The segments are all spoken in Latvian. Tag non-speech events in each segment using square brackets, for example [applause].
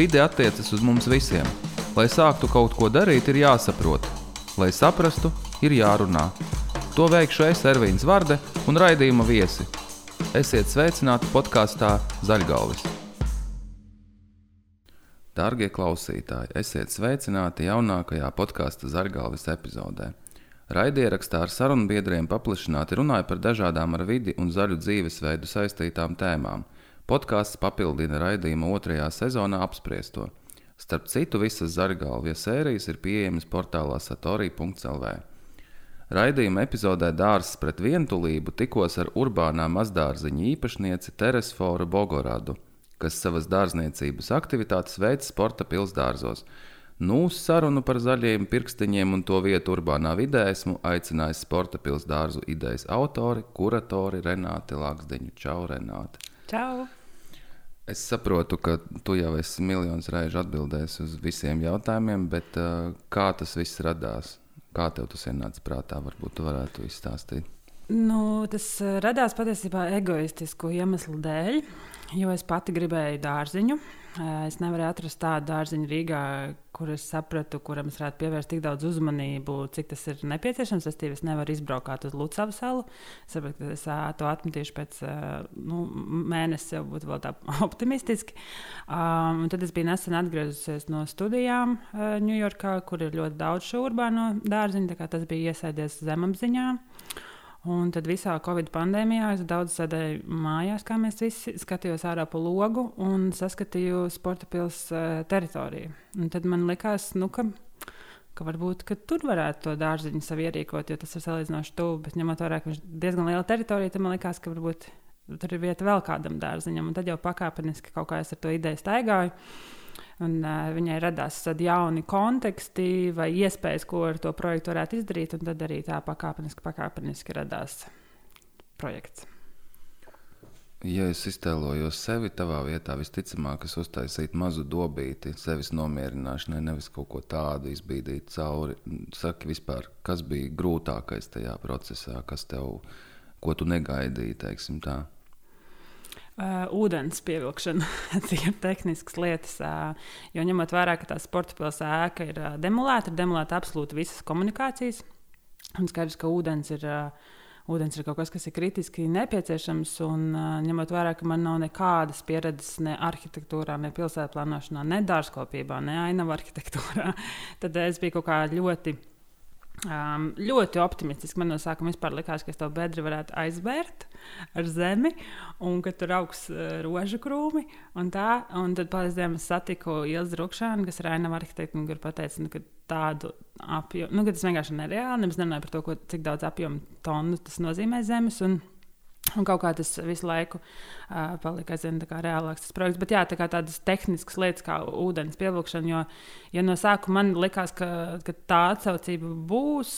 Vide attiecas uz mums visiem. Lai sāktu kaut ko darīt, ir jāsaprot. Lai saprastu, ir jārunā. To veikšu es, Ervīns Varde un raidījuma viesi. Esiet sveicināti podkāstā Zaļgalvis. Darbie klausītāji, esiet sveicināti jaunākajā podkāstu Zaļgalvis epizodē. Raidierakstā ar sarunbiedriem paplašināti runāja par dažādām ar vidi un zaļu dzīvesveidu saistītām tēmām. Podkāsts papildina raidījuma otrajā sezonā apspriesto. Starp citu, visas zaļgalvijas sērijas ir pieejamas portālā satorija.clv. Raidījuma epizodē Dārzs pret vientulību tikos ar urbānā mazdārziņa īpašnieci Teresforu Bogoradu, kas savas dārzniecības aktivitātes veids sporta pilsdārzos. Nu, sarunu par zaļiem pirkstiņiem un to vietu urbānā vidē esmu aicinājis sporta pilsdārzu idejas autori, kuratori Renāti Lakstiņu. Čau, Renāti! Čau! Es saprotu, ka tu jau esi miljonus reižu atbildējis uz visiem jautājumiem, bet uh, kā tas viss radās? Kā tev tas ienāca prātā? Varbūt tu varētu izstāstīt. Nu, tas radās patiesībā egoistisku iemeslu dēļ, jo es pati gribēju dārziņu. Es nevarēju atrast tādu dārziņu Rīgā, kur es sapratu, kuram es varētu pievērst tik daudz uzmanību, cik tas ir nepieciešams. Es tīvi nevaru izbraukt uz Lucavas salu. Es saprotu, ka es to atmetīšu pēc nu, mēneša, jau būtu vēl tā [laughs] optimistiski. Um, tad es biju nesen atgriezusies no studijām Ņujorkā, kur ir ļoti daudz šo urbāno dārziņu. Tas bija iesēdies zemapziņā. Un tad visā Covid pandēmijā es daudz sēdēju mājās, kā mēs visi skatījāmies ārā pa logu un saskatīju sporta pilsētas uh, teritoriju. Un tad man likās, nu, ka, ka varbūt ka tur varētu to dārziņu sev ierīkot, jo tas ir salīdzinoši tuvu. Bet ņemot vērā, ka viņš ir diezgan liela teritorija, tad man likās, ka varbūt tur ir vieta vēl kādam dārziņam. Un tad jau pakāpeniski kaut kā es ar to ideju staigāju. Un, uh, viņai radās jauni konteksti vai iespējas, ko ar to projektu varētu izdarīt. Tad arī tā pakāpeniski, pakāpeniski radās projekts. Ja es iztēlojos sevi tavā vietā, visticamāk, es uztaisītu mazu dobīti sevis nomierināšanai, nevis kaut ko tādu izbīdīt cauri. Saki, vispār, kas bija grūtākais tajā procesā, kas tev, ko tu negaidīji, teiksim tā? Uh, ūdens pievilkšana, [laughs] cik tehniskas lietas. Uh, jo ņemot vērā, ka tā sporta pilsēta ēka ir uh, demolēta, ir demolēta absolūti visas komunikācijas. Un skaidrs, ka ūdens ir, uh, ūdens ir kaut kas, kas ir kritiski nepieciešams. Un uh, ņemot vērā, ka man nav nekādas pieredzes ne arhitektūrā, ne pilsētā plānošanā, ne dārzkopībā, ne ainavu arhitektūrā, [laughs] tad es biju kaut kā ļoti Um, ļoti optimistiski. Man no sākuma likās, ka es to bedri varētu aizbērt ar zemi, un ka tur augs uh, rožu krūmi. Un tā, un tad paldies Dievam, es satiku Ilzi Rukšānu, kas ir Ainava arhitekta, un kur pateica, nu, ka tādu apjomu, nu, ka tas vienkārši nereāli. Nemaz nerunāju par to, ko, cik daudz apjomu tonu tas nozīmē zemes. Un, Un kaut kā tas visu laiku uh, palika aizvien reālāks tas projekts. Bet jā, tā kā tādas tehniskas lietas kā ūdens pievilkšana, jo ja no sākuma man likās, ka, ka tā atsaucība būs.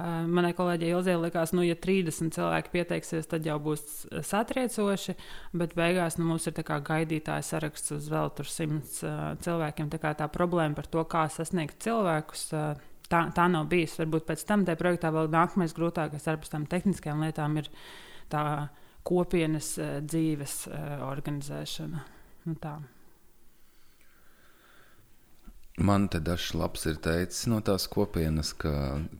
Uh, manai kolēģei Ilzē likās, ka, nu, ja 30 cilvēki pieteiksies, tad jau būs satriecoši. Bet beigās nu, mums ir gaidītāja saraksts uz vēl 100 uh, cilvēkiem. Tā, tā problēma par to, kā sasniegt cilvēkus. Uh, tā, tā nav bijusi. Varbūt pēc tam tajā projektā vēl nākamais grūtākais ar tām tehniskajām lietām ir tā kopienas eh, dzīves eh, organizēšana. Nu, tā. Man te dažs labs ir teicis no tās kopienas, ka,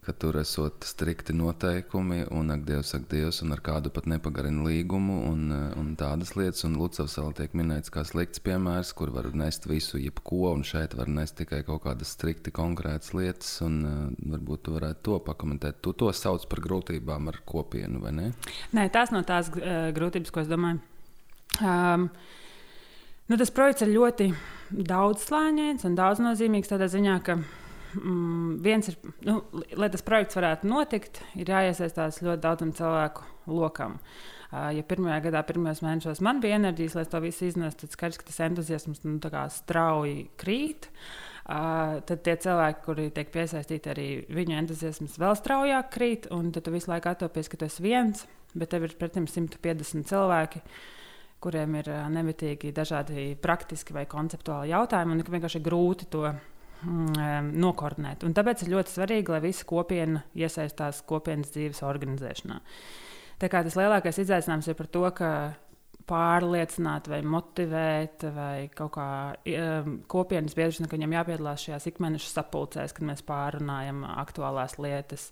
ka tur esot strikti noteikumi, un ak, Dievs, ak, Dievs, un ar kādu pat nepagarina līgumu, un, un tādas lietas. Un Lucavs vēl tiek minēts kā slikts piemērs, kur var nest visu, jebko, un šeit var nest tikai kaut kādas strikti konkrētas lietas, un varbūt tu varētu to pakomentēt. Tu to sauc par grūtībām ar kopienu, vai ne? Nē, tās no tās uh, grūtības, ko es domāju. Um, Nu, tas projekts ir ļoti daudzslāņains un daudznozīmīgs tādā ziņā, ka mm, viens ir, nu, lai tas projekts varētu notikt, ir jāiesaistās ļoti daudzam cilvēku lokam. Ja pirmajā gadā, pirmajos mēnešos man bija enerģijas, lai to visu iznestu, tad skaidrs, ka tas entuziasms nu, strauji krīt. Uh, tad tie cilvēki, kuri tiek piesaistīti, arī viņu entuziasms vēl straujāk krīt. Tad tu visu laiku atopies, ka tu esi viens, bet tev ir pretim 150 cilvēki. Uh, kuriem ir nemitīgi dažādi praktiski vai konceptuāli jautājumi, un ka vienkārši ir grūti to mm, nokoordinēt. Un tāpēc ir ļoti svarīgi, lai visa kopiena iesaistās kopienas dzīves organizēšanā. Tā kā tas lielākais izaicinājums ir par to, ka pārliecināt, vai motivēt, vai kaut kā um, kopienas biedrus, ka viņam jāpiedalās šajās ikmēneša sapulcēs, kad mēs pārunājam aktuālās lietas.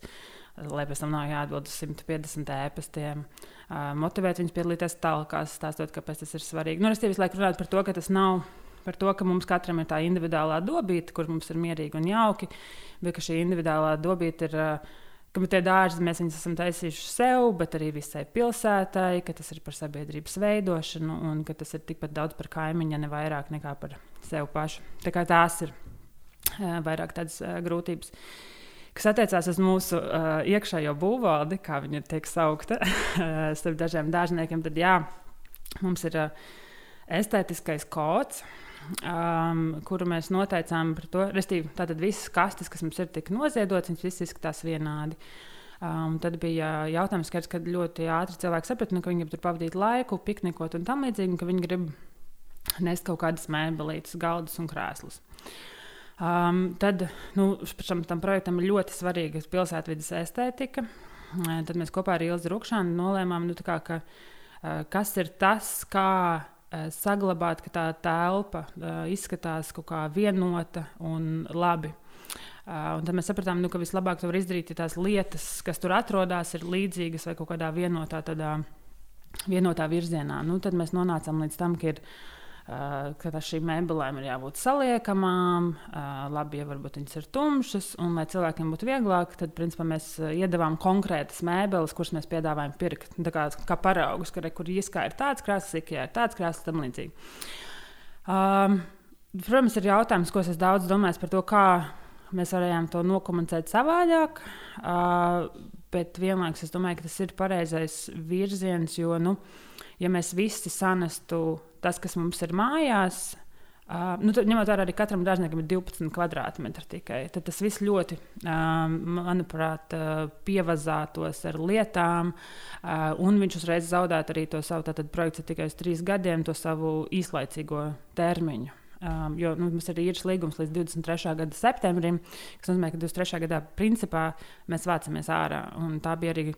Lai pēc tam nav jāatbild uz 150 ēpastiem, uh, motivēt viņus piedalīties tālākās, stāstot, kāpēc tas ir svarīgi. Nu, es visu laiku runāju par to, ka tas nav par to, ka mums katram ir tā individuālā dobīte, kur mums ir mierīgi un jauki, bet ka šī individuālā dobīte ir. Uh, ka tie dārzi mēs esam taisījuši sev, bet arī visai pilsētai, ka tas ir par sabiedrības veidošanu un ka tas ir tikpat daudz par kaimiņu, ne vairāk nekā par sevi pašu. Tā kā tās ir uh, vairāk tādas uh, grūtības. Kas attiecās uz mūsu uh, iekšējo būvvaldi, kā viņa tiek saukta, [laughs] starp dažiem dārzniekiem, tad jā, mums ir uh, estētiskais kods, um, kuru mēs noteicām par to. Restīvi, tātad visas kastes, kas mums ir tik noziedotas, viņas visas izskatās vienādi. Um, tad bija jautājums, skaidrs, kad ļoti ātri cilvēki saprata, nu, ka viņi grib tur pavadīt laiku, piknikot un tam līdzīgi, un ka viņi grib nest kaut kādas mēbelītes, galdus un krēslus. Um, tad nu, šam, tam projektam ir ļoti svarīga pilsētvidas estētika. Tad mēs kopā ar Ilzu Rukšānu nolēmām, nu, kā, ka, kas ir tas, kā saglabāt, ka tā telpa izskatās kaut kā vienota un labi. Uh, tad mēs sapratām, nu, ka vislabāk to var izdarīt, ja tās lietas, kas tur atrodas, ir līdzīgas vai kaut kādā vienotā, tādā, vienotā virzienā. Nu, tad mēs nonācām līdz tam, ka ir ka šīm mēbelēm ir jābūt saliekamām, uh, labi, ja varbūt viņas ir tumšas, un lai cilvēkiem būtu vieglāk, tad principā mēs uh, iedavām konkrētas mēbeles, kuras mēs piedāvājam pirkt. Tā kā, kā paraugus, ka, kur īskā ir tāds krāsas, ikā ir tāds krāsas, tam līdzīgi. Um, protams, ir jautājums, ko es daudz domāju par to, kā mēs varējām to nokomunicēt savādāk. Uh, bet vienlaikus es domāju, ka tas ir pareizais virziens, jo, nu, ja mēs visi sanestu tas, kas mums ir mājās, Uh, nu, tad, ņemot vērā, arī katram dārzniekam ir 12 kvadrātmetri tikai. Tad tas viss ļoti, uh, manuprāt, uh, pievazātos ar lietām, uh, un viņš uzreiz zaudētu arī to savu, tātad projekts ir tikai uz trīs gadiem, to savu īslaicīgo termiņu. Um, jo nu, mums ir īres līgums līdz 23. gada septembrim, kas nozīmē, ka 23. gadā principā mēs vācamies ārā. Tā bija arī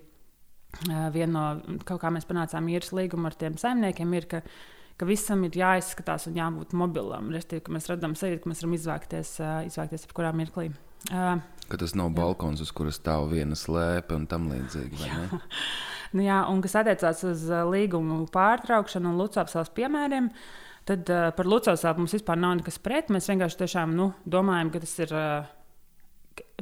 viena no, kā mēs panācām īres līgumu ar tiem saimniekiem, ir, ka uh, ka visam ir jāizskatās un jābūt mobilam. Restīvi, ka mēs redzam sevi, ka mēs varam izvākties, izvākties jebkurā mirklī. Ka tas nav balkons, uz kuras stāv viena slēpe un tam līdzīgi. [laughs] nu, jā, un kas attiecās uz līgumu pārtraukšanu un Lucavas piemēriem, tad uh, par Lucavas mums vispār nav nekas pret. Mēs vienkārši tiešām nu, domājam, ka tas ir. Uh,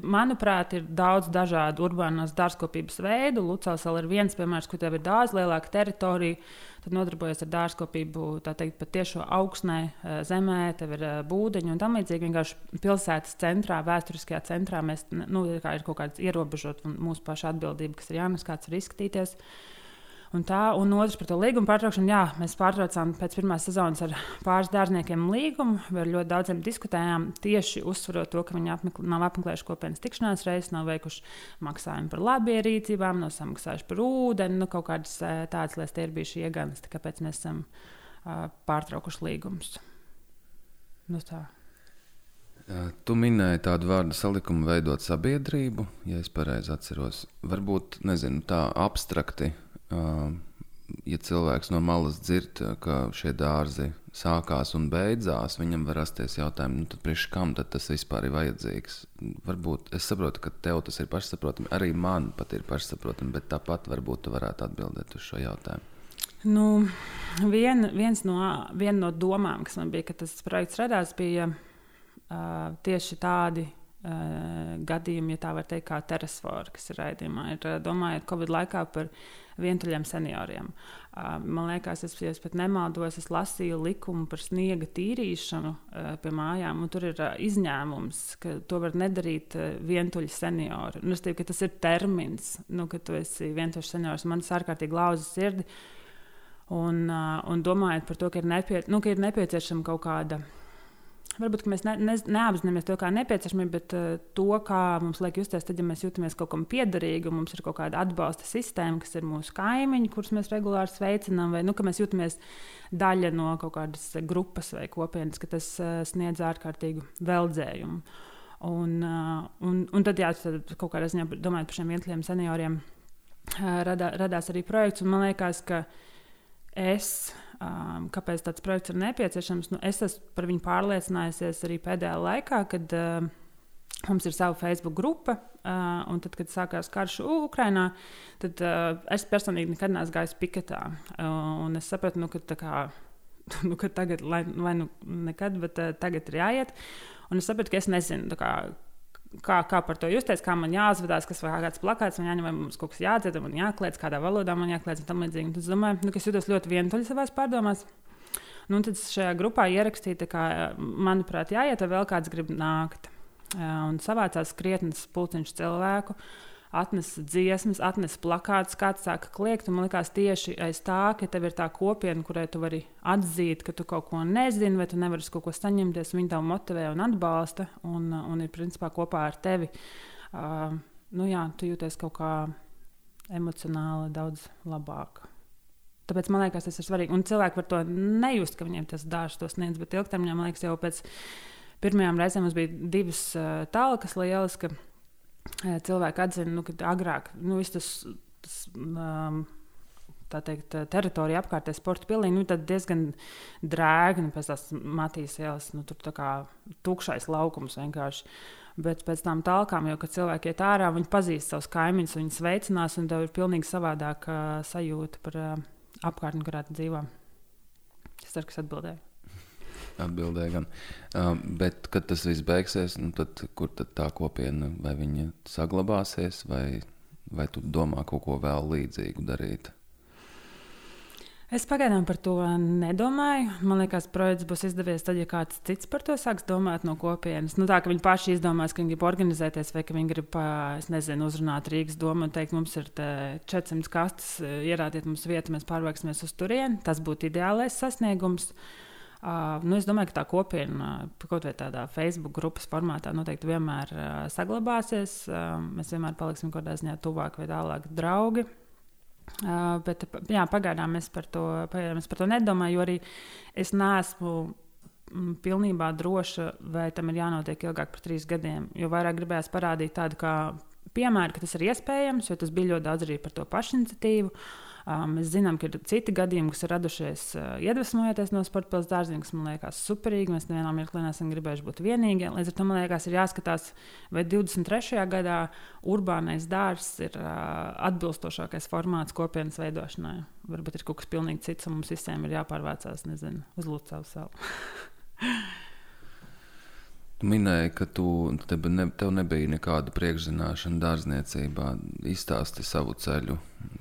Manuprāt, ir daudz dažādu urbānās dārzkopības veidu. Lucavs ir viens piemērs, kur tev ir daudz lielāka teritorija, tad nodarbojas ar dārzkopību, tā teikt, pat tiešo augsnē, eh, zemē, tev ir eh, būdeņi un tam līdzīgi. Vienkārši pilsētas centrā, vēsturiskajā centrā mēs, nu, ir kaut kāds ierobežot mūsu pašu atbildība, kas ir jānes, kāds var izskatīties. Uh, Un tā, un otrs par to līgumu pārtraukšanu. Jā, mēs pārtraucām pēc pirmās sezonas ar pāris dārzniekiem līgumu. Ar ļoti daudziem diskutējām tieši uzsverot to, ka viņi apmeklē, nav apmeklējuši kopienas tikšanās reizes, nav veikuši maksājumu par labierīcībām, nav samaksājuši par ūdeni, nu, kaut kādas tādas lietas ir bijuši ieganas. Kāpēc mēs esam uh, pārtraukuši līgumus? Nu, tā. Tu minēji tādu vārdu salikumu, veidot sabiedrību, ja es pareizi atceros. Varbūt nezinu, tā abstrakti ja cilvēks no malas dzird, ka šie dārzi sākās un beidzās, viņam var rasties jautājums, nu, priekš kam tas vispār ir vajadzīgs. Varbūt es saprotu, ka tev tas ir pašsaprotami, arī man pat ir pašsaprotami, bet tāpat varbūt tu varētu atbildēt uz šo jautājumu. Nu, vien, no, viena no domām, kas man bija, kad tas projekts radās, bija uh, tieši tādi gadījumi, ja tā var teikt, kā terasfora, kas ir raidījumā. Ir uh, domājot Covid laikā par vientuļiem senioriem. Man liekas, es, ja es pat nemaldos, es lasīju likumu par sniega tīrīšanu pie mājām, un tur ir izņēmums, ka to var nedarīt vientuļi seniori. Nu, tīk, tas ir termins, nu, ka tu esi vientuļš seniors. Man tas ārkārtīgi lauza sirdi. Un, un domājot par to, ka ir, nepie, nu, ka ir nepieciešama kaut kāda varbūt mēs ne, ne, neapzināmies to kā nepieciešamību, bet uh, to, kā mums liek justies, tad, ja mēs jūtamies kaut kam piederīgi, un mums ir kaut kāda atbalsta sistēma, kas ir mūsu kaimiņi, kurus mēs regulāri sveicinām, vai nu, mēs jūtamies daļa no kaut kādas grupas vai kopienas, ka tas uh, sniedz ārkārtīgu veldzējumu. Un, uh, un, un tad, jā, tad kaut kādā ziņā domājot par šiem vientuļiem senioriem, uh, radā, radās arī projekts, un man liekas, ka es um, kāpēc tāds projekts ir nepieciešams. Nu, es esmu par viņu pārliecinājusies arī pēdējā laikā, kad uh, mums ir sava Facebook grupa. Uh, un tad, kad sākās karš Ukrajinā, tad uh, es personīgi nekad neesmu gājis piketā. Uh, un es sapratu, nu, ka, kā, [laughs] nu, tagad, lai, vai nu nekad, bet uh, tagad ir jāiet. Un es sapratu, ka es nezinu, kā, kā, kā par to justies, kā man jāuzvedās, kas vai kāds plakāts man jāņem, vai mums kaut kas jādzied, man jākliedz, kādā valodā man jākliedz un tam līdzīgi. Tad es domāju, nu, ka es jūtos ļoti vientuļi savās pārdomās. Nu, tad šajā grupā ierakstīja, ka, manuprāt, jāiet, vai vēl kāds grib nākt. Un savācās krietnes pulciņš cilvēku. Atnesa dziesmas, atnesa plakātus, kāds sāka kliegt. Man liekas, tieši aiz tā, ka tev ir tā kopiena, kurai tu vari atzīt, ka tu kaut ko nezini, vai tu nevari kaut ko saņemties. Viņi tev motivē un atbalsta un, un ir principā kopā ar tevi. Uh, nu jā, tu jūties kaut kā emocionāli daudz labāk. Tāpēc man liekas, tas ir svarīgi. Un cilvēki var to nejust, ka viņiem tas dārsts to sniedz, bet ilgtermiņā man liekas, jau pēc pirmajām reizēm mums bija divas uh, tālākas lielas, ka cilvēki atzina, nu, ka agrāk nu, tas. tas um, tā teikt, teritorija apkārtnē sporta pilī, nu, diezgan drēgna pēc tās Matīs ielas, nu, tur tā kā tukšais laukums vienkārši. Bet pēc tam tālākām, kad cilvēki iet ārā, viņi pazīst savus kaimiņus, viņi sveicinās, un tev ir pilnīgi savādāka uh, sajūta par uh, apkārtni, kurā dzīvo. Es ceru, ka es atbildēju atbildēja. Gan. Um, bet, kad tas viss beigsies, nu tad, kur tad tā kopiena vai viņa saglabāsies, vai, vai tu domā kaut ko vēl līdzīgu darīt? Es pagaidām par to nedomāju. Man liekas, projekts būs izdevies tad, ja kāds cits par to sāks domāt no kopienas. Nu, tā kā viņi paši izdomās, ka viņi grib organizēties, vai ka viņi grib, nezinu, uzrunāt Rīgas domu un teikt, mums ir 400 kastes, ierādiet mums vietu, mēs pārvāksimies uz turieni. Tas būtu ideālais sasniegums. Uh, Uh, nu, es domāju, ka tā kopiena kaut vai tādā Facebook grupas formātā noteikti vienmēr uh, saglabāsies. Uh, mēs vienmēr paliksim kaut kādā ziņā tuvāk vai tālāk draugi. Uh, bet jā, pagaidām es par to, pagaidām es par to nedomāju, jo arī es neesmu mm, pilnībā droša, vai tam ir jānotiek ilgāk par trīs gadiem. Jo vairāk gribējās parādīt tādu kā piemēru, ka tas ir iespējams, jo tas bija ļoti daudz arī par to pašiniciatīvu. Uh, Mēs zinām, ka ir citi gadījumi, kas ir radušies iedvesmojoties no sporta pilsētas dārziem, kas man liekas superīgi. Mēs nevienā mirklī neesam gribējuši būt vienīgie. Līdz ar to man liekas, ir jāskatās, vai 23. gadā urbānais dārzs ir atbilstošākais formāts kopienas veidošanai. Varbūt ir kaut kas pilnīgi cits, un mums visiem ir jāpārvācās nezinu, uz Lucāvu salu. Tu minēji, ka tu, tev, ne, tev nebija nekāda priekšzināšana dārzniecībā. Izstāsti savu ceļu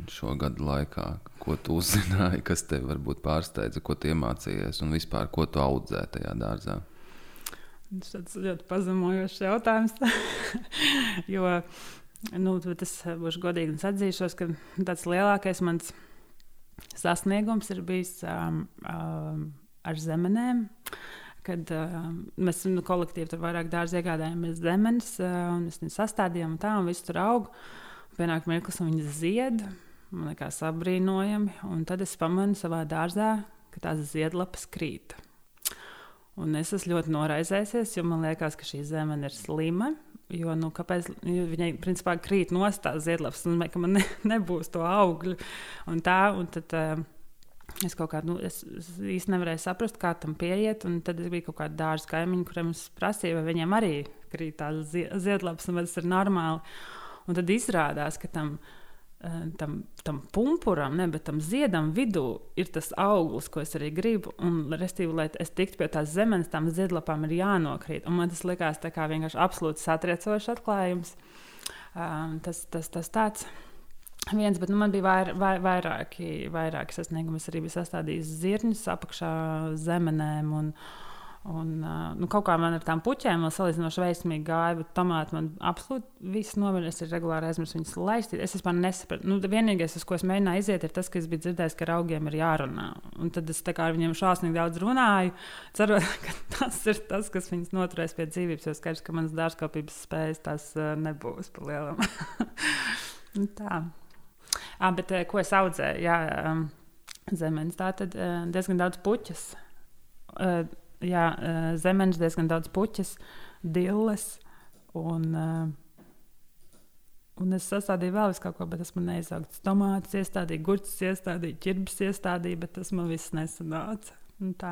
šo gadu laikā, ko tu uzzināji, kas tev varbūt pārsteidza, ko tu iemācījies un vispār ko tu audzēji tajā dārzā. Tas ļoti pazemojošs jautājums. [laughs] jo nu, es būšu godīgi atzīšos, ka tāds lielākais mans sasniegums ir bijis um, um, ar zemenēm. Uh, kad uh, mēs nu, kolektīvi tur vairāk dārza iegādājāmies zemes, uh, un mēs viņus sastādījām un tā, un viss tur aug. Pienāk mirklis, un viņas zied. Man liekas, apbrīnojami. Un tad es pamanu savā dārzā, ka tās ziedlapas krīt. Un es esmu ļoti noraizējies, jo man liekas, ka šī zeme ir slima. Jo, nu, kāpēc jo viņai principā krīt no tās ziedlapas? Ka man ne, nebūs to augļu. Un tā, un tad, uh, Es kaut kādā nu, īsti nevarēju saprast, kā tam pieiet. Tad bija kaut kāda dārza kaimiņa, kuriem es prasīju, vai viņiem arī krīt tās ziedlapas, un tas ir normāli. Un tad izrādās, ka tam, eh, tam, tam pumpuram, ne, bet tam ziedam vidū ir tas auglis, ko es arī gribu. Un, restīvi, lai es tiktu pie tās zemes, tam ziedlapām ir jānokrīt. Un man tas likās vienkārši absolūti satriecošs atklājums. Um, tas, tas, tas tāds viens, bet nu, man bija vair, vair, vairāki, vairāki sasniegumi. Es arī biju sastādījis zirņus apakšā zemenēm. Un, Un, nu, kaut kā man ar tām puķēm vēl salīdzinoši veiksmīgi gāja, bet tomāti man absolūti viss noviļ. Es regulāri aizmirsu viņus laist. Es vispār nesapratu. Nu, vienīgais, uz ko es mēģināju iziet, ir tas, ka es biju dzirdējis, ka ar augiem ir jārunā. Un tad es ar viņiem šausmīgi daudz runāju, cerot, ka [laughs] tas ir tas, kas viņus noturēs pie dzīvības. Jo skaidrs, ka manas dārzkopības spējas tas nebūs pa lielam. [laughs] Tā. Ah, bet ko es audzēju? Jā, um, zemenes. Tā tad diezgan daudz puķas. Uh, jā, zemenes, diezgan daudz puķas, dilles un Un es sastādīju vēl kaut ko, bet tas man neizaugs. Tomātus iestādīju, gurķus iestādīju, ķirbis iestādīju, bet tas man viss nesanāca. Un tā.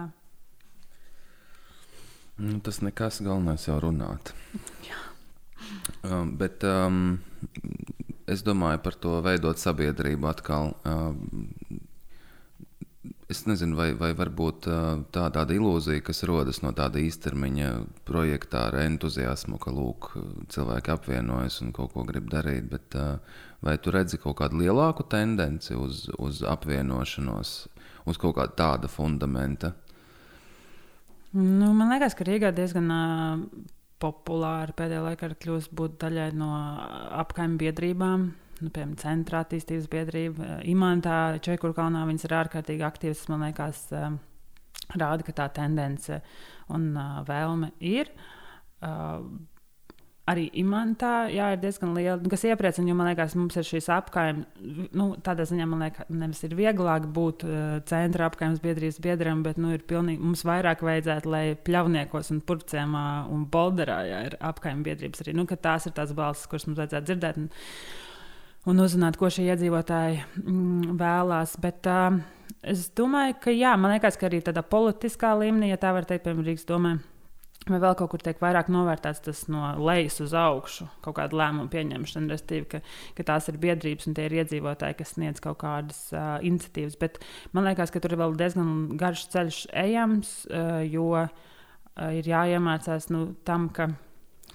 Nu, tas nekas galvenais jau runāt. Um, bet um, es domāju par to veidot sabiedrību atkal. Um, Es nezinu, vai, vai varbūt tā ir tāda ilūzija, kas rodas no tāda īstermiņa projekta ar entuziasmu, ka lūk, cilvēki apvienojas un kaut ko grib darīt. Bet, vai tu redzi kaut kādu lielāku tendenci uz, uz apvienošanos, uz kaut kāda tāda fundamenta? Nu, man liekas, ka Rīgā diezgan uh, populāri pēdējā laikā ir kļuvusi būt daļai no apkaimē biedrībām nu, piemēram, centra attīstības biedrība, eh, Imantā, Čekurkalnā, viņas ir ārkārtīgi aktīvas. Man liekas, eh, rāda, ka tā tendence un uh, vēlme ir. Arī imantā jā, ir diezgan liela, kas iepriecina, jo man liekas, mums ir šīs apgājuma. Nu, tādā ziņā man liekas, nevis ir vieglāk būt uh, centra apgājuma biedrības biedram, bet nu, pilnīgi, mums vairāk vajadzētu, lai pļavniekos un purcēmā un bolderā jā, ir apgājuma biedrības arī. Nu, tās ir tās balsis, kuras mums vajadzētu dzirdēt. Un, un uzzināt, ko šie iedzīvotāji mm, vēlās. Bet uh, es domāju, ka jā, man liekas, ka arī tādā politiskā līmenī, ja tā var teikt, piemēram, Rīgas domē. Vai vēl kaut kur tiek vairāk novērtēts tas no lejas uz augšu, kaut kāda lēmuma pieņemšana, respektīvi, ka, ka tās ir biedrības un tie ir iedzīvotāji, kas sniedz kaut kādas uh, iniciatīvas. Bet man liekas, ka tur ir vēl diezgan garš ceļš ejams, uh, jo uh, ir jāiemācās nu, tam, ka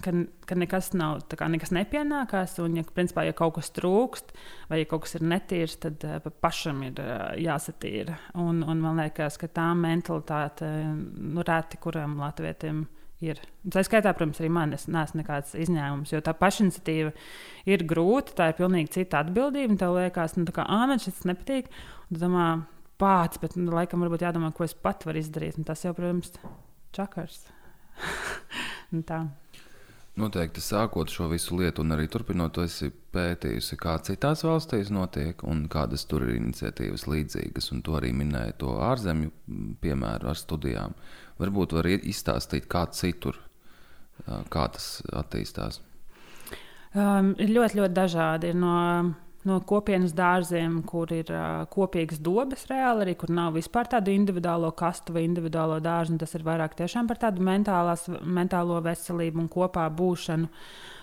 ka, ka nekas nav, kā, nekas nepienākās, un, ja, principā, ja kaut kas trūkst, vai ja kaut kas ir netīrs, tad uh, pašam ir uh, jāsatīra. Un, un man liekas, ka tā mentalitāte, nu, reti kuram latvietiem ir. Tā skaitā, protams, arī man, es neesmu nekāds izņēmums, jo tā pašiniciatīva ir grūta, tā ir pilnīgi cita atbildība, un tev liekas, nu, kā, ah, man šis nepatīk, un tu domā, pats, bet, nu, laikam, varbūt jādomā, ko es pat varu izdarīt, un tas jau, protams, čakars. [laughs] tā. Noteikti sākot šo visu lietu, un arī turpinot, to esi pētījusi, kā citās valstīs notiek, un kādas tur ir iniciatīvas līdzīgas. Un to arī minēja to ārzemju piemēru ar studijām. Varbūt var izstāstīt, kā citur, kā tas attīstās. Um, ļoti, ļoti dažādi. No no kopienas dārziem, kur ir uh, kopīgas dobas reāli, arī kur nav vispār tādu individuālo kastu vai individuālo dārzu. Tas ir vairāk tiešām par tādu mentālās, mentālo veselību un kopā būšanu.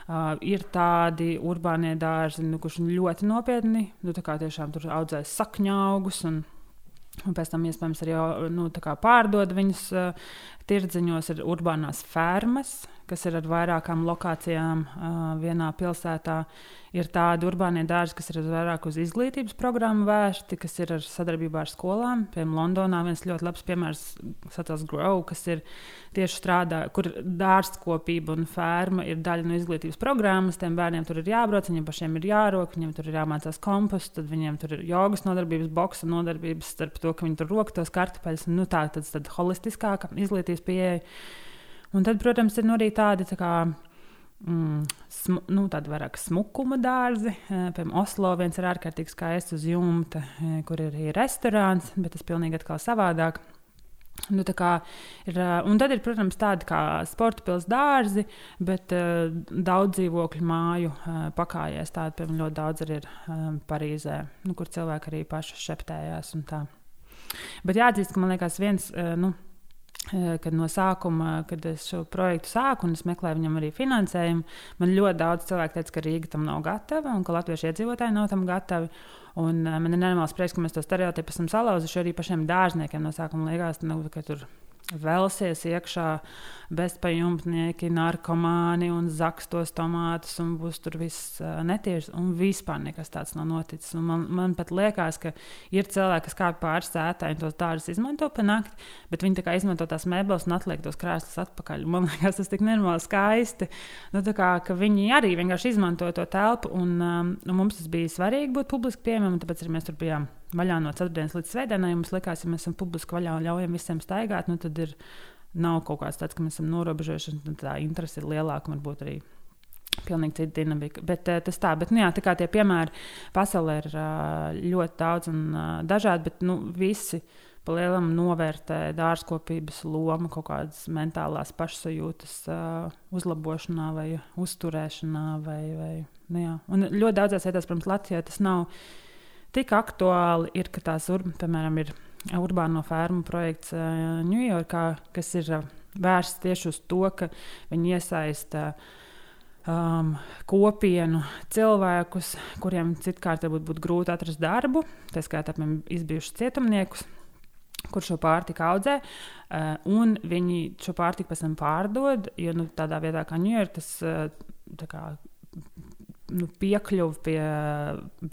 Uh, ir tādi urbānie dārzi, nu, kurš ļoti nopietni nu, tur audzēs sakņu augus. Un, Un pēc tam, iespējams, arī nu, pārdod viņus uh, tirdziņos, ir urbānās fermas, kas ir ar vairākām lokācijām uh, vienā pilsētā. Ir tādi urbānie dārzi, kas ir vairāk uz izglītības programmu vērsti, kas ir ar sadarbībā ar skolām. Piemēram, Londonā viens ļoti labs piemērs Satels Grow, kas ir tieši strādā, kur dārzkopība un ferma ir daļa no izglītības programmas. Tiem bērniem tur ir jābrauc, viņiem pašiem ir jārok, viņiem tur ir jāmācās kompostu, tad viņiem tur ir jogas nodarbības, boxa nodarbības, starp to, ka viņi tur rok tos kartupeļus. Nu, tā tad, tad holistiskāka izglītības pieeja. Un tad, protams, ir nu arī tādi tā kā, mm, smu, nu, tādi vairāk smukuma dārzi. Eh, piemēram, Oslo viens ir ārkārtīgi skaists uz jumta, eh, kur ir arī restorāns, bet tas pilnīgi atkal savādāk. Nu, ir, eh, un tad ir, protams, tādi kā sporta pilsēta dārzi, bet uh, daudz dzīvokļu māju uh, pakāpēs. Tāda, piemēram, ļoti daudz arī ir um, Parīzē, nu, kur cilvēki arī paši šeptējās. Bet jāatzīst, ka man liekas, viens. Uh, nu, kad no sākuma, kad es šo projektu sāku un es meklēju viņam arī finansējumu, man ļoti daudz cilvēku teica, ka Rīga tam nav gatava un ka latviešu iedzīvotāji nav tam gatavi. Un, uh, man ir nenormāls prieks, ka mēs to stereotipu esam salauzuši arī pašiem dārzniekiem. No sākuma liekas, nu, ka tur velsies iekšā bezpajumtnieki, narkomāni un zaks tos tomātus, un būs tur viss netīrs. Un vispār nekas tāds nav noticis. Un man, man pat liekas, ka ir cilvēki, kas kāpj pāri sētai un tos dārzus izmanto pa nakti, bet viņi izmanto tās mēbeles un atliek tos krēslus atpakaļ. Man [laughs] liekas, tas tik nenormāli skaisti. Nu, kā, viņi arī vienkārši izmanto to telpu, un, um, un mums tas bija svarīgi būt publiski pieejamam, tāpēc arī mēs tur bijām vaļā no ceturtdienas līdz svētdienai. Mums likās, ja mēs esam publiski vaļā un ļaujam visiem staigāt, nu, tad ir, nav kaut kāds tāds, ka mēs esam norobežojuši. Tā interese ir lielāka, varbūt arī pilnīgi cita dinamika. Bet, uh, tas tā, bet, nu, jā, tā kā tie piemēri pasaulē ir uh, ļoti daudz un uh, dažādi, bet nu, visi palielam novērtē dārzkopības lomu kaut kādas mentālās pašsajūtas uzlabošanā vai uzturēšanā. Vai, vai, nu jā. Un ļoti daudzās vietās, protams, Latvijā tas nav tik aktuāli, ir, ka tās, ur, piemēram, ir urbāno fermu projekts Ņujorkā, kas ir vērsts tieši uz to, ka viņi iesaista um, kopienu cilvēkus, kuriem citkārt varbūt būtu grūti atrast darbu, tā skaitā izbijušus cietumniekus kur šo pārtiku audzē, un viņi šo pārtiku pēc tam pārdod. Jo nu, tādā vietā, kā Ņujorka, tas kā, nu, piekļuve pie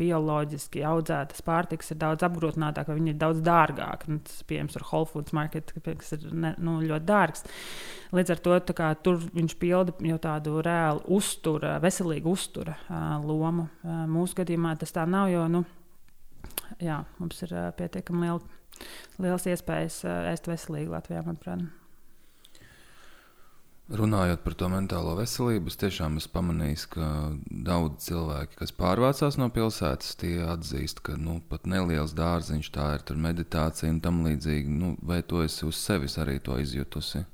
bioloģiski audzētas pārtikas ir daudz apgrūtinātāka, vai viņa ir daudz dārgāka. Nu, tas, piemēram, ar Whole Foods market, kas ir ne, nu, ļoti dārgs. Līdz ar to kā, tur viņš pilda jau tādu reālu uzturu, veselīgu uzturu lomu. Mūsu gadījumā tas tā nav, jo nu, jā, mums ir pietiekami liela liels iespējas ēst veselīgi Latvijā, manuprāt. Runājot par to mentālo veselību, es tiešām esmu pamanījis, ka daudz cilvēki, kas pārvācās no pilsētas, tie atzīst, ka nu, pat neliels dārziņš tā ir meditācija un tam līdzīgi. Nu, vai to esi uz sevis arī izjutusi?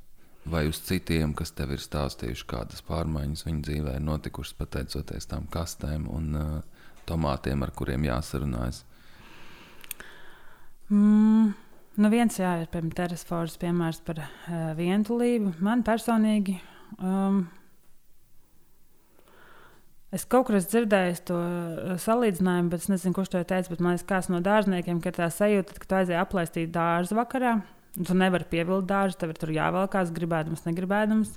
Vai uz citiem, kas tev ir stāstījuši, kādas pārmaiņas viņu dzīvē ir notikušas pateicoties tām kastēm un uh, tomātiem, ar kuriem jāsarunājas? Mm. Nu viens jā, ir piemēram Teresfords piemērs par uh, vientulību. Man personīgi um, Es kaut kur esmu dzirdējis to uh, salīdzinājumu, bet es nezinu, kurš to teica. Man liekas, kāds no dārzniekiem, ka tā sajūta, ka tu aizēji aplaistīt dārzu vakarā. Tu nevari pievilkt dārzu, tev ir tur jāvelkās, gribēdams, negribēdams.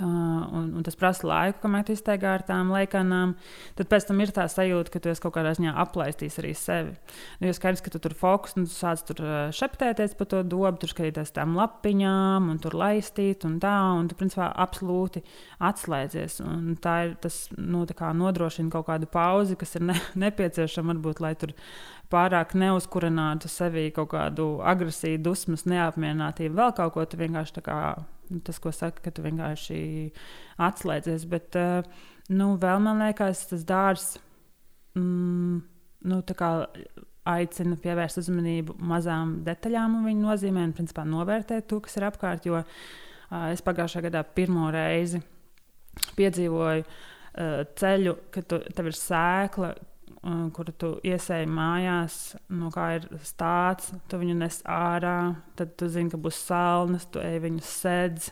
Uh, un, un tas prasa laiku, kamēr tu izteigā ar tām laikanām. Tad pēc tam ir tā sajūta, ka tu esi kaut kādā ziņā aplaistījis arī sevi. Nu, jo skaidrs, ka tu tur fokus, un tu sāc tur uh, šeptēties par to dobu, tur skatīties tām lapiņām, un tur laistīt, un tā, un tu principā absolūti atslēdzies. Un tā ir tas nu, nodrošina kaut kādu pauzi, kas ir ne, [laughs] nepieciešama varbūt, lai tur pārāk neuzkurinātu sevī kaut kādu agresiju, dusmas, neapmierinātību, vēl kaut ko. Tu vienkārši tā kā tas, ko saka, ka tu vienkārši atslēdzies. Bet, eh, nu, vēl man liekas, tas dārsts mm, nu, aicina pievērst uzmanību mazām detaļām un viņu nozīmēm, principā novērtēt to, kas ir apkārt. Jo uh, es pagājušā gadā pirmo reizi piedzīvoju uh, ceļu, kad tu, tev ir sēkla, kuru tu iesēji mājās, no kā ir stāsts, tu viņu nes ārā, tad tu zini, ka būs salnas, tu ej viņu sedz,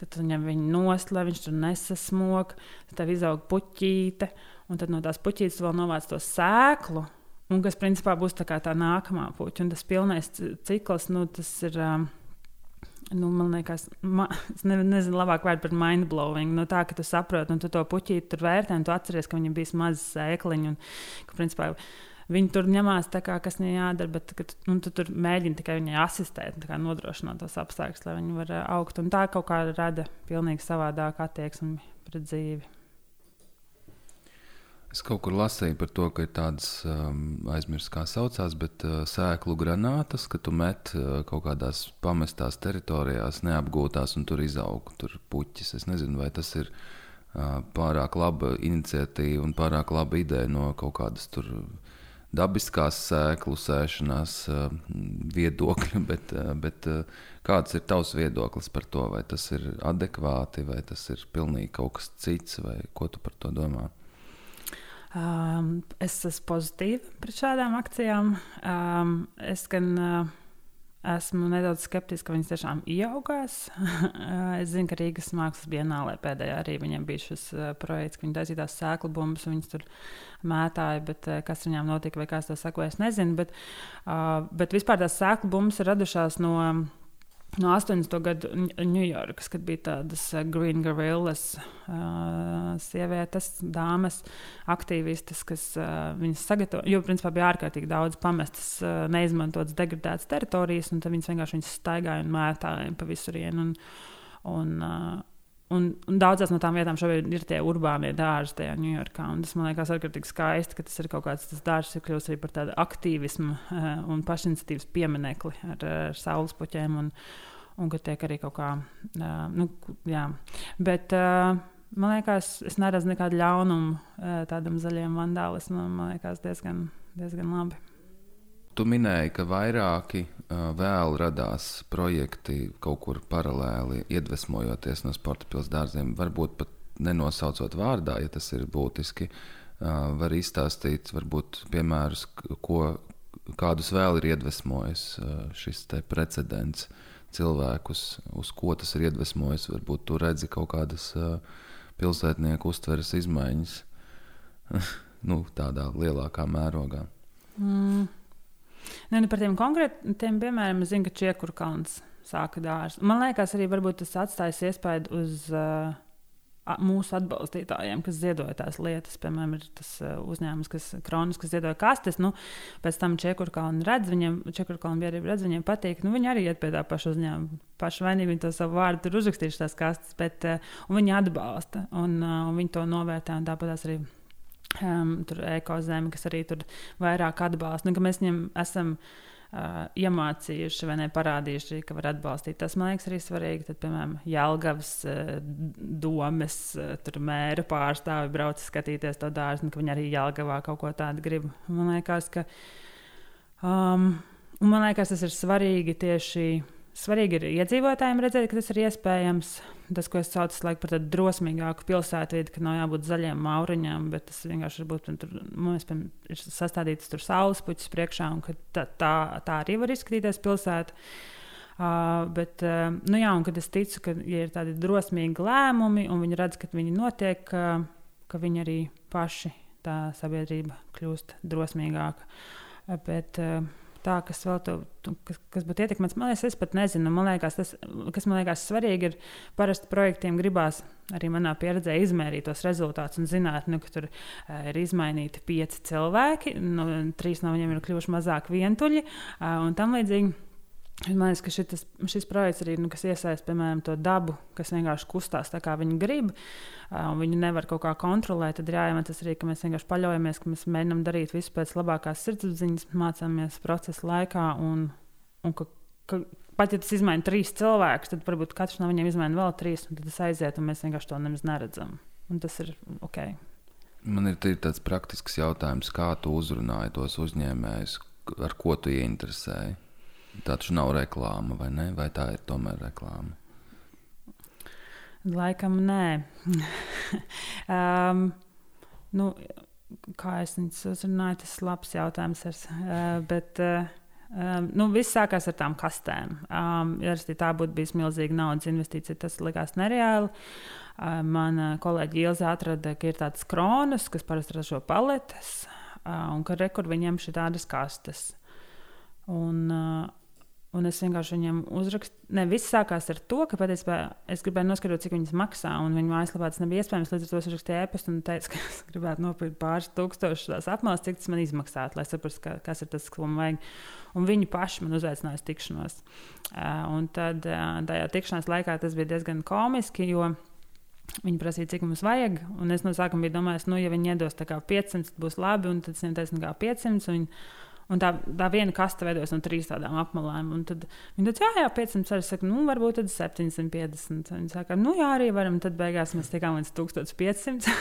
tad tu ņem viņu nost, lai viņš tur nesasmok, tad tev izaug puķīte, un tad no tās puķītes vēl novāc to sēklu. Un kas principā būs tā, tā nākamā puķa. Un tas pilnais cikls, nu, tas ir uh, Nu, man liekas, ma, es ne, nezinu, labāk vārdu par mindblowing. No nu, tā, ka tu saproti, un tu to puķīti tur vērtē, un tu atceries, ka viņam bija mazs sēkliņš, un ka, principā, viņi tur ņemās tā, kā, kas viņai jādara, bet ka, nu, tu tur mēģini tikai viņai asistēt, nodrošināt tos apstākļus, lai viņi varētu augt. Un tā kaut kā rada pilnīgi savādāku attieksmi pret dzīvi. Es kaut kur lasīju par to, ka ir tādas um, aizmirstas, kā saucās, bet uh, sēklu granātas, ka tu met uh, kaut kādās pamestās teritorijās, neapgūtās, un tur izaug tur puķis. Es nezinu, vai tas ir uh, pārāk laba iniciatīva un pārāk laba ideja no kaut kādas tur dabiskās sēklu sēšanās uh, viedokļa, [laughs] bet, uh, bet uh, kāds ir tavs viedoklis par to, vai tas ir adekvāti, vai tas ir pilnīgi kaut kas cits, vai ko tu par to domā? Um, es esmu pozitīva pret šādām akcijām. Um, es gan uh, esmu nedaudz skeptiska, ka viņas tiešām ieaugās. [laughs] es zinu, ka Rīgas mākslas dienālē pēdējā arī viņiem bija šis uh, projekts, ka viņi taisīja tās sēklu bumbas, viņas tur mētāja, bet uh, kas viņām notika vai kas to sakoja, es nezinu. Bet, uh, bet vispār tās sēklu bumbas ir radušās no. Uh, no 80. gada Ņujorkas, kad bija tādas uh, Green Gorillas uh, sievietes, dāmas, aktīvistes, kas uh, viņas sagatavoja. Jo, principā, bija ārkārtīgi daudz pamestas, uh, neizmantotas, degradētas teritorijas, un viņas vienkārši viņas staigāja un mētāja pa visurienu. Un, un, uh, Un, un daudzās no tām vietām šobrīd ir tie urbānie dārzi tajā Ņujorkā. Tas man liekas ārkārtīgi skaisti, ka tas ir kaut kāds tas dārzs, kas kļūst arī par tādu aktīvismu uh, un pašiniciatīvas pieminekli ar, ar saules puķiem. Un, un ka tiek arī kaut kā. Uh, nu, jā. Bet uh, man liekas, es neredzu nekādu ļaunumu uh, tādam zaļiem vandālismam. Man liekas, diezgan, diezgan labi. Tu minēji, ka vairāki vēl radās projekti kaut kur paralēli, iedvesmojoties no sporta pilsētām. Varbūt pat nenosaucot vārdā, ja tas ir būtiski. Var izstāstīt, varbūt, piemērus, ko, kādus vēl ir iedvesmojis šis precedents cilvēkus, uz ko tas ir iedvesmojis. Varbūt tu redzi kaut kādas pilsētnieku uztveres izmaiņas [laughs] nu, tādā lielākā mērogā. Mm. Ne, nu par tiem konkrētiem piemēriem es zinu, ka Čiekurkalns sāka dārstu. Man liekas, arī tas atstājis iespēju uz uh, mūsu atbalstītājiem, kas ziedoja tās lietas. Piemēram, ir tas uh, uzņēmums, kas kronis, kas ziedoja kastes. Nu, pēc tam Čekurkalna redz, viņiem, Čekurkalna biedrība redz, viņiem patīk. Nu, viņi arī iet pie tā paša uzņēmuma. Paši vainīgi viņi to savu vārdu tur uzrakstījuši tās kastes, bet uh, viņi atbalsta un, uh, un viņi to novērtē. Tāpat arī um, ekozemi, kas arī tur vairāk atbalsta. Nu, mēs viņam esam uh, iemācījuši vai ne parādījuši, ka var atbalstīt. Tas man liekas arī svarīgi. Tad, piemēram, Jālgavas uh, domes uh, mēra pārstāvi brauc skatīties to dārstu, ka viņi arī Jālgavā kaut ko tādu grib. Man liekas, ka um, man liekas, tas ir svarīgi tieši Svarīgi ir iedzīvotājiem redzēt, ka tas ir iespējams. Tas, ko es saucu laiku, par tādu drosmīgāku pilsētvidi, ka nav jābūt zaļiem mauriņiem, bet tas vienkārši ir, būt, tur, mums, ir sastādīts tur saules puķis priekšā, un tā, tā, tā arī var izskatīties pilsēta. Uh, bet, uh, nu jā, un kad es ticu, ka ja ir tādi drosmīgi lēmumi, un viņi redz, ka viņi notiek, uh, ka viņi arī paši tā sabiedrība kļūst drosmīgāka. Bet, uh, tā, kas vēl tu, kas, kas būtu ietekmēts. Man liekas, es pat nezinu. Man liekas, tas, kas man liekas svarīgi, ir parasti projektiem gribās arī manā pieredzē izmērīt tos rezultātus un zināt, nu, ka tur uh, ir izmainīti pieci cilvēki, nu, trīs no viņiem ir kļuvuši mazāk vientuļi uh, un tam līdzīgi. Man liekas, ka šitas, šis projekts arī nu, iesaista, piemēram, to dabu, kas vienkārši kustās tā, kā viņi grib, un viņi nevar kaut kā kontrolēt. Tad ir jāiemācās arī, ka mēs vienkārši paļaujamies, ka mēs mēģinām darīt visu pēc labākās sirdsapziņas, mācāmies procesa laikā. Un, un ka, ka, pat ja tas izmaina trīs cilvēkus, tad varbūt katrs no viņiem izmaina vēl trīs, un tad tas aiziet, un mēs vienkārši to nemaz neredzam. Un tas ir ok. Man ir tāds praktisks jautājums, kā tu uzrunāji tos uzņēmējus, ar ko tu ieinteresēji? Tā taču nav reklāma, vai ne? Vai tā ir tomēr reklāma? Laikam nē. [laughs] um, nu, kā es viņu uzrunāju, tas ir labs jautājums. Ar, uh, bet, uh, Um, nu, viss sākās ar tām kastēm. Um, ja tā būtu bijusi milzīga naudas investīcija, tas likās nereāli. Uh, Mana kolēģi Ilza atrada, ka ir tādas kronas, kas parasti ražo paletes, uh, un ka rekur viņiem šī tādas kastes. Un, uh, Un es vienkārši viņam uzrakstīju, ne viss sākās ar to, ka patiesībā es gribēju noskaidrot, cik viņas maksā. Un viņa mājaslapā tas nebija iespējams. Līdz ar to es uzrakstīju e-pastu un teicu, [laughs] ka es gribētu nopirkt pāris tūkstošus tās apmācības, cik tas man izmaksātu, lai saprastu, ka, kas ir tas, ko man vajag. Un viņi paši man uzaicināja uz tikšanos. Uh, un tad uh, tajā tikšanās laikā tas bija diezgan komiski, Viņi prasīja, cik mums vajag. Un es no sākuma biju domājis, nu, ja viņi iedos 500, būs labi. Un tad es viņiem teicu, kā 500. Viņi Un tā, tā viena kaste veidojas no trīs tādām apmalēm. Un tad viņi teica, jā, jā 500. Es saku, nu, varbūt tad 750. Viņi saka, nu, jā, arī varam. Tad beigās mēs tikām līdz 1500.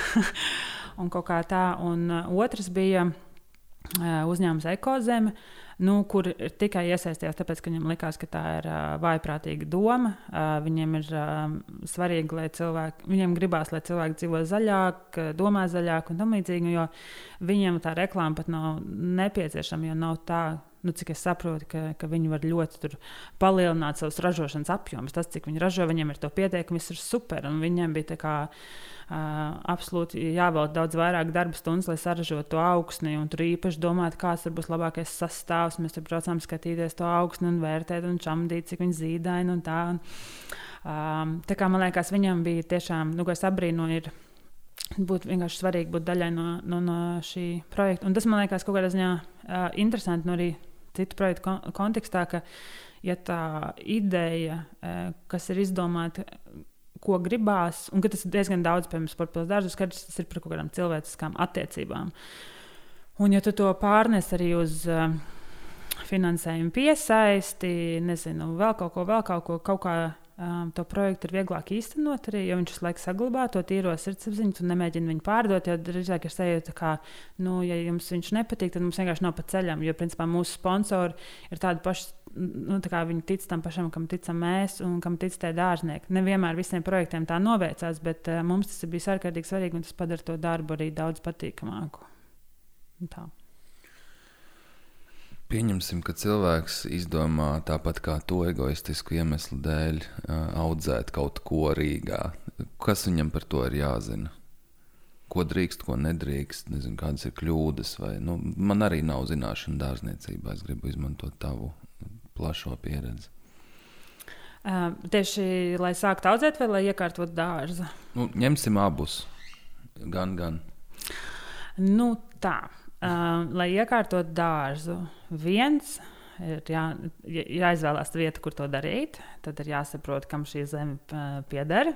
[laughs] un kaut kā tā. Un uh, otrs bija uh, uzņēmums Ekozeme. Uh, nu, kur tikai iesaistījās, tāpēc, ka viņiem likās, ka tā ir uh, vājprātīga doma. Uh, viņiem ir uh, svarīgi, lai cilvēki, viņiem gribās, lai cilvēki dzīvo zaļāk, domā zaļāk un tam līdzīgi, jo viņiem tā reklāma pat nav nepieciešama, jo nav tā. Nu, cik es saprotu, ka, ka viņi var ļoti palielināt savus ražošanas apjomus. Tas, cik viņi ražo, viņiem ir to pietiekami, viss ir super. Un viņiem bija tā kā absolūti jāvelk daudz vairāk darba stundas, lai saražotu to augsni. Tur īpaši domāt, kāds būs labākais sastāvs. Mēs tur braucām skatīties to augsni un vērtēt un čamdīt, cik viņi zīdaini un tā. Um, tā kā man liekas, viņam bija tiešām, nu, ko es abrīnoju, ir būtu vienkārši svarīgi būt daļai no, no, no šī projekta. Un tas man liekas kaut kādā ziņā uh, interesanti no arī citu projektu kon kontekstā, ka ja tā ideja, uh, kas ir izdomāta ko gribās, un ka tas ir diezgan daudz, piemēram, sporta dārzos, kad tas ir par kaut kādām cilvēciskām attiecībām. Un, ja tu to pārnes arī uz uh, finansējumu piesaisti, nezinu, vēl kaut ko, vēl kaut ko, kaut kā um, to projektu ir vieglāk īstenot arī, jo viņš visu laiku saglabā to tīro sirdsapziņu, un nemēģina viņu pārdot. Jo drīzāk ir sajūta, ka, nu, ja jums viņš nepatīk, tad mums vienkārši nav pa ceļam. Jo, principā, mūsu sponsori ir tādi paši nu, viņi tic tam pašam, kam ticam mēs un kam tic tie dārznieki. Nevienmēr visiem projektiem tā noveicās, bet uh, mums tas bija ārkārtīgi svarīgi un tas padara to darbu arī daudz patīkamāku. Tā. Pieņemsim, ka cilvēks izdomā tāpat kā to egoistisku iemeslu dēļ uh, audzēt kaut ko Rīgā. Kas viņam par to ir jāzina? Ko drīkst, ko nedrīkst, nezinu, kādas ir kļūdas. Vai, nu, man arī nav zināšanu dārzniecībā. Es gribu izmantot tavu plašo pieredzi? Uh, tieši lai sāktu audzēt, vai lai iekārtotu dārzu? Nu, ņemsim abus. Gan, gan. Nu, tā, uh, lai iekārtotu dārzu, viens ir jā, jāizvēlās vieta, kur to darīt. Tad ir jāsaprot, kam šī zeme pieder.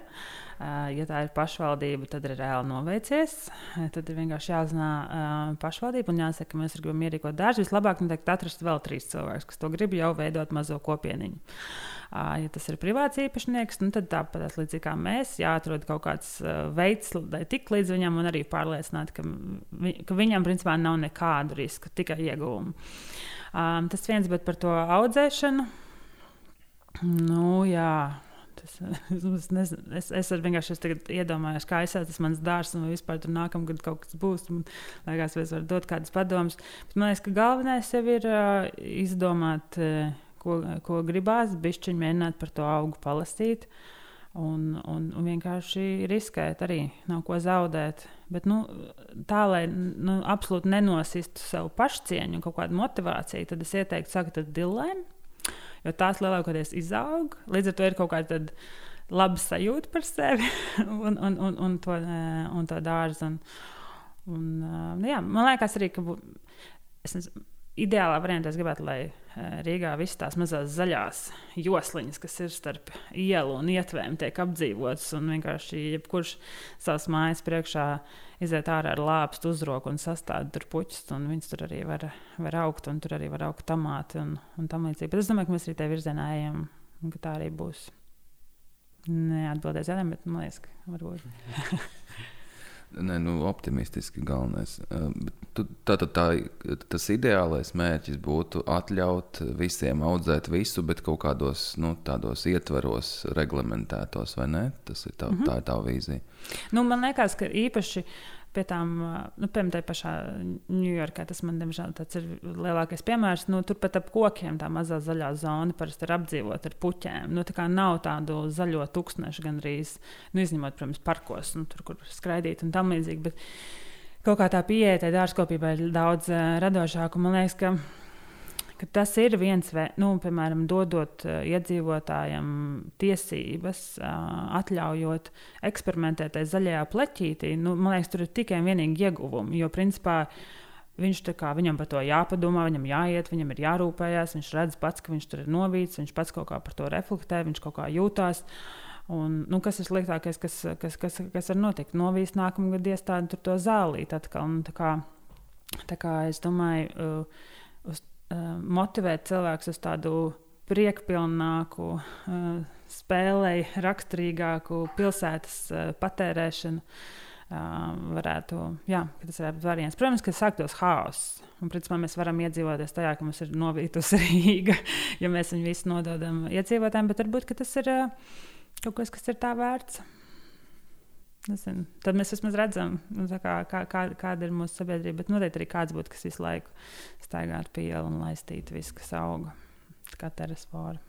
Ja tā ir pašvaldība, tad ir reāli noveicies. Tad ir vienkārši jāzina pašvaldība un jāsaka, ka mēs gribam ierīkot dārzu. Vislabāk noteikti atrast vēl trīs cilvēkus, kas to grib jau veidot mazo kopieniņu. Ja tas ir privāts īpašnieks, nu tad tāpat līdzīgi kā mēs, jāatrod kaut kāds veids, lai tik līdz viņam un arī pārliecināt, ka, vi, ka viņam principā nav nekādu risku, tikai ieguvumu. Um, tas viens, bet par to audzēšanu. Nu, jā. Tas, [laughs] es, nezinu, es, es vienkārši es iedomājos, kā aizsācis mans dārsts, un vispār tur nākamgad kaut kas būs. Man liekas, es varu dot kādas padomas. Bet man liekas, ka galvenais jau ir uh, izdomāt, uh, ko, ko gribās, bišķiņi mēģināt par to augu palasīt. Un, un, un vienkārši riskēt, arī nav ko zaudēt. Bet nu, tā, lai nu, absolūti nenosistu savu pašcieņu un kaut kādu motivāciju, tad es ieteiktu sākt ar dilēm, jo tās lielākoties izaug. Līdz ar to ir kaut kāda laba sajūta par sevi [laughs] un, un, un, un, to, un to dārzu. Un, un, jā, man liekas arī, ka es ideālā variantā es gribētu, lai eh, Rīgā visas tās mazās zaļās josliņas, kas ir starp ielu un ietvēm, tiek apdzīvotas. Un vienkārši jebkurš savas mājas priekšā iziet ārā ar lāpstu uzroku un sastāda tur puķus. Viņas tur arī var, var augt, un tur arī var augt tomāti un, un tam līdzīgi. Bet es domāju, ka mēs arī tajā virzienā ejam, un ka tā arī būs. Neatbildēs jādara, bet man liekas, ka varbūt. [laughs] Nē, nu, optimistiski galvenais. Tā, tā, tā, tas ideālais mērķis būtu atļaut visiem audzēt visu, bet kaut kādos nu, tādos ietveros, reglamentētos, vai ne? Tas ir tā, mm -hmm. tā ir tā vīzija. Nu, man liekas, ka īpaši pie tām, nu, piemēram, tā pašā Ņujorkā, tas man, diemžēl, ir lielākais piemērs. Nu, Turpat ap kokiem tā mazā zaļā zona parasti ir apdzīvota ar puķēm. Nu, tā kā nav tādu zaļo tūkstnešu gandrīz, nu, izņemot, protams, parkos, nu, tur, kur skraidīt un tam līdzīgi. Bet kaut kā tā pieeja dārzkopībai ir daudz radošāka. Man liekas, ka ka tas ir viens nu, piemēram, dodot uh, iedzīvotājiem tiesības, uh, atļaujot eksperimentēt tajā zaļajā pleķītī. Nu, man liekas, tur ir tikai un vienīgi ieguvumi. Jo, principā, viņš kā, viņam par to jāpadomā, viņam jāiet, viņam ir jārūpējas. Viņš redz pats, ka viņš tur ir novīts, viņš pats kaut kā par to reflektē, viņš kaut kā jūtās. Un, nu, kas ir sliktākais, kas, kas, kas, kas var notikt? Novīs nākamā gada iestādi to zālīt atkal. Un, tā kā, tā kā es domāju, uh, uz motivēt cilvēkus uz tādu priekpilnāku, uh, spēlei raksturīgāku pilsētas uh, patērēšanu. Varētu, jā, tas varētu būt variants. Protams, ka sāktos haoss. Un, principā, mēs varam iedzīvoties tajā, ka mums ir novītusi [laughs] Rīga, ja mēs viņu visu nododam iedzīvotājiem, bet varbūt tas ir kaut kas, kas ir tā vērts. Nezinu. Tad mēs vismaz redzam, nu, kā, kā, kā, kāda ir mūsu sabiedrība. Bet noteikti arī kāds būtu, kas visu laiku staigātu pie ielas un laistītu visu, kas auga kā terasfora.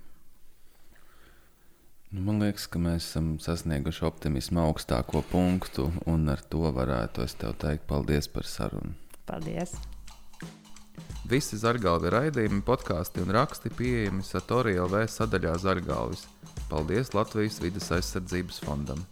Nu, man liekas, ka mēs esam sasnieguši optimismu augstāko punktu, un ar to varētu es tev teikt paldies par sarunu. Paldies! Visi zargāli raidījumi, podkāsti un raksti pieejami Satorija LV sadaļā Zargālis. Paldies Latvijas vidas aizsardzības fondam!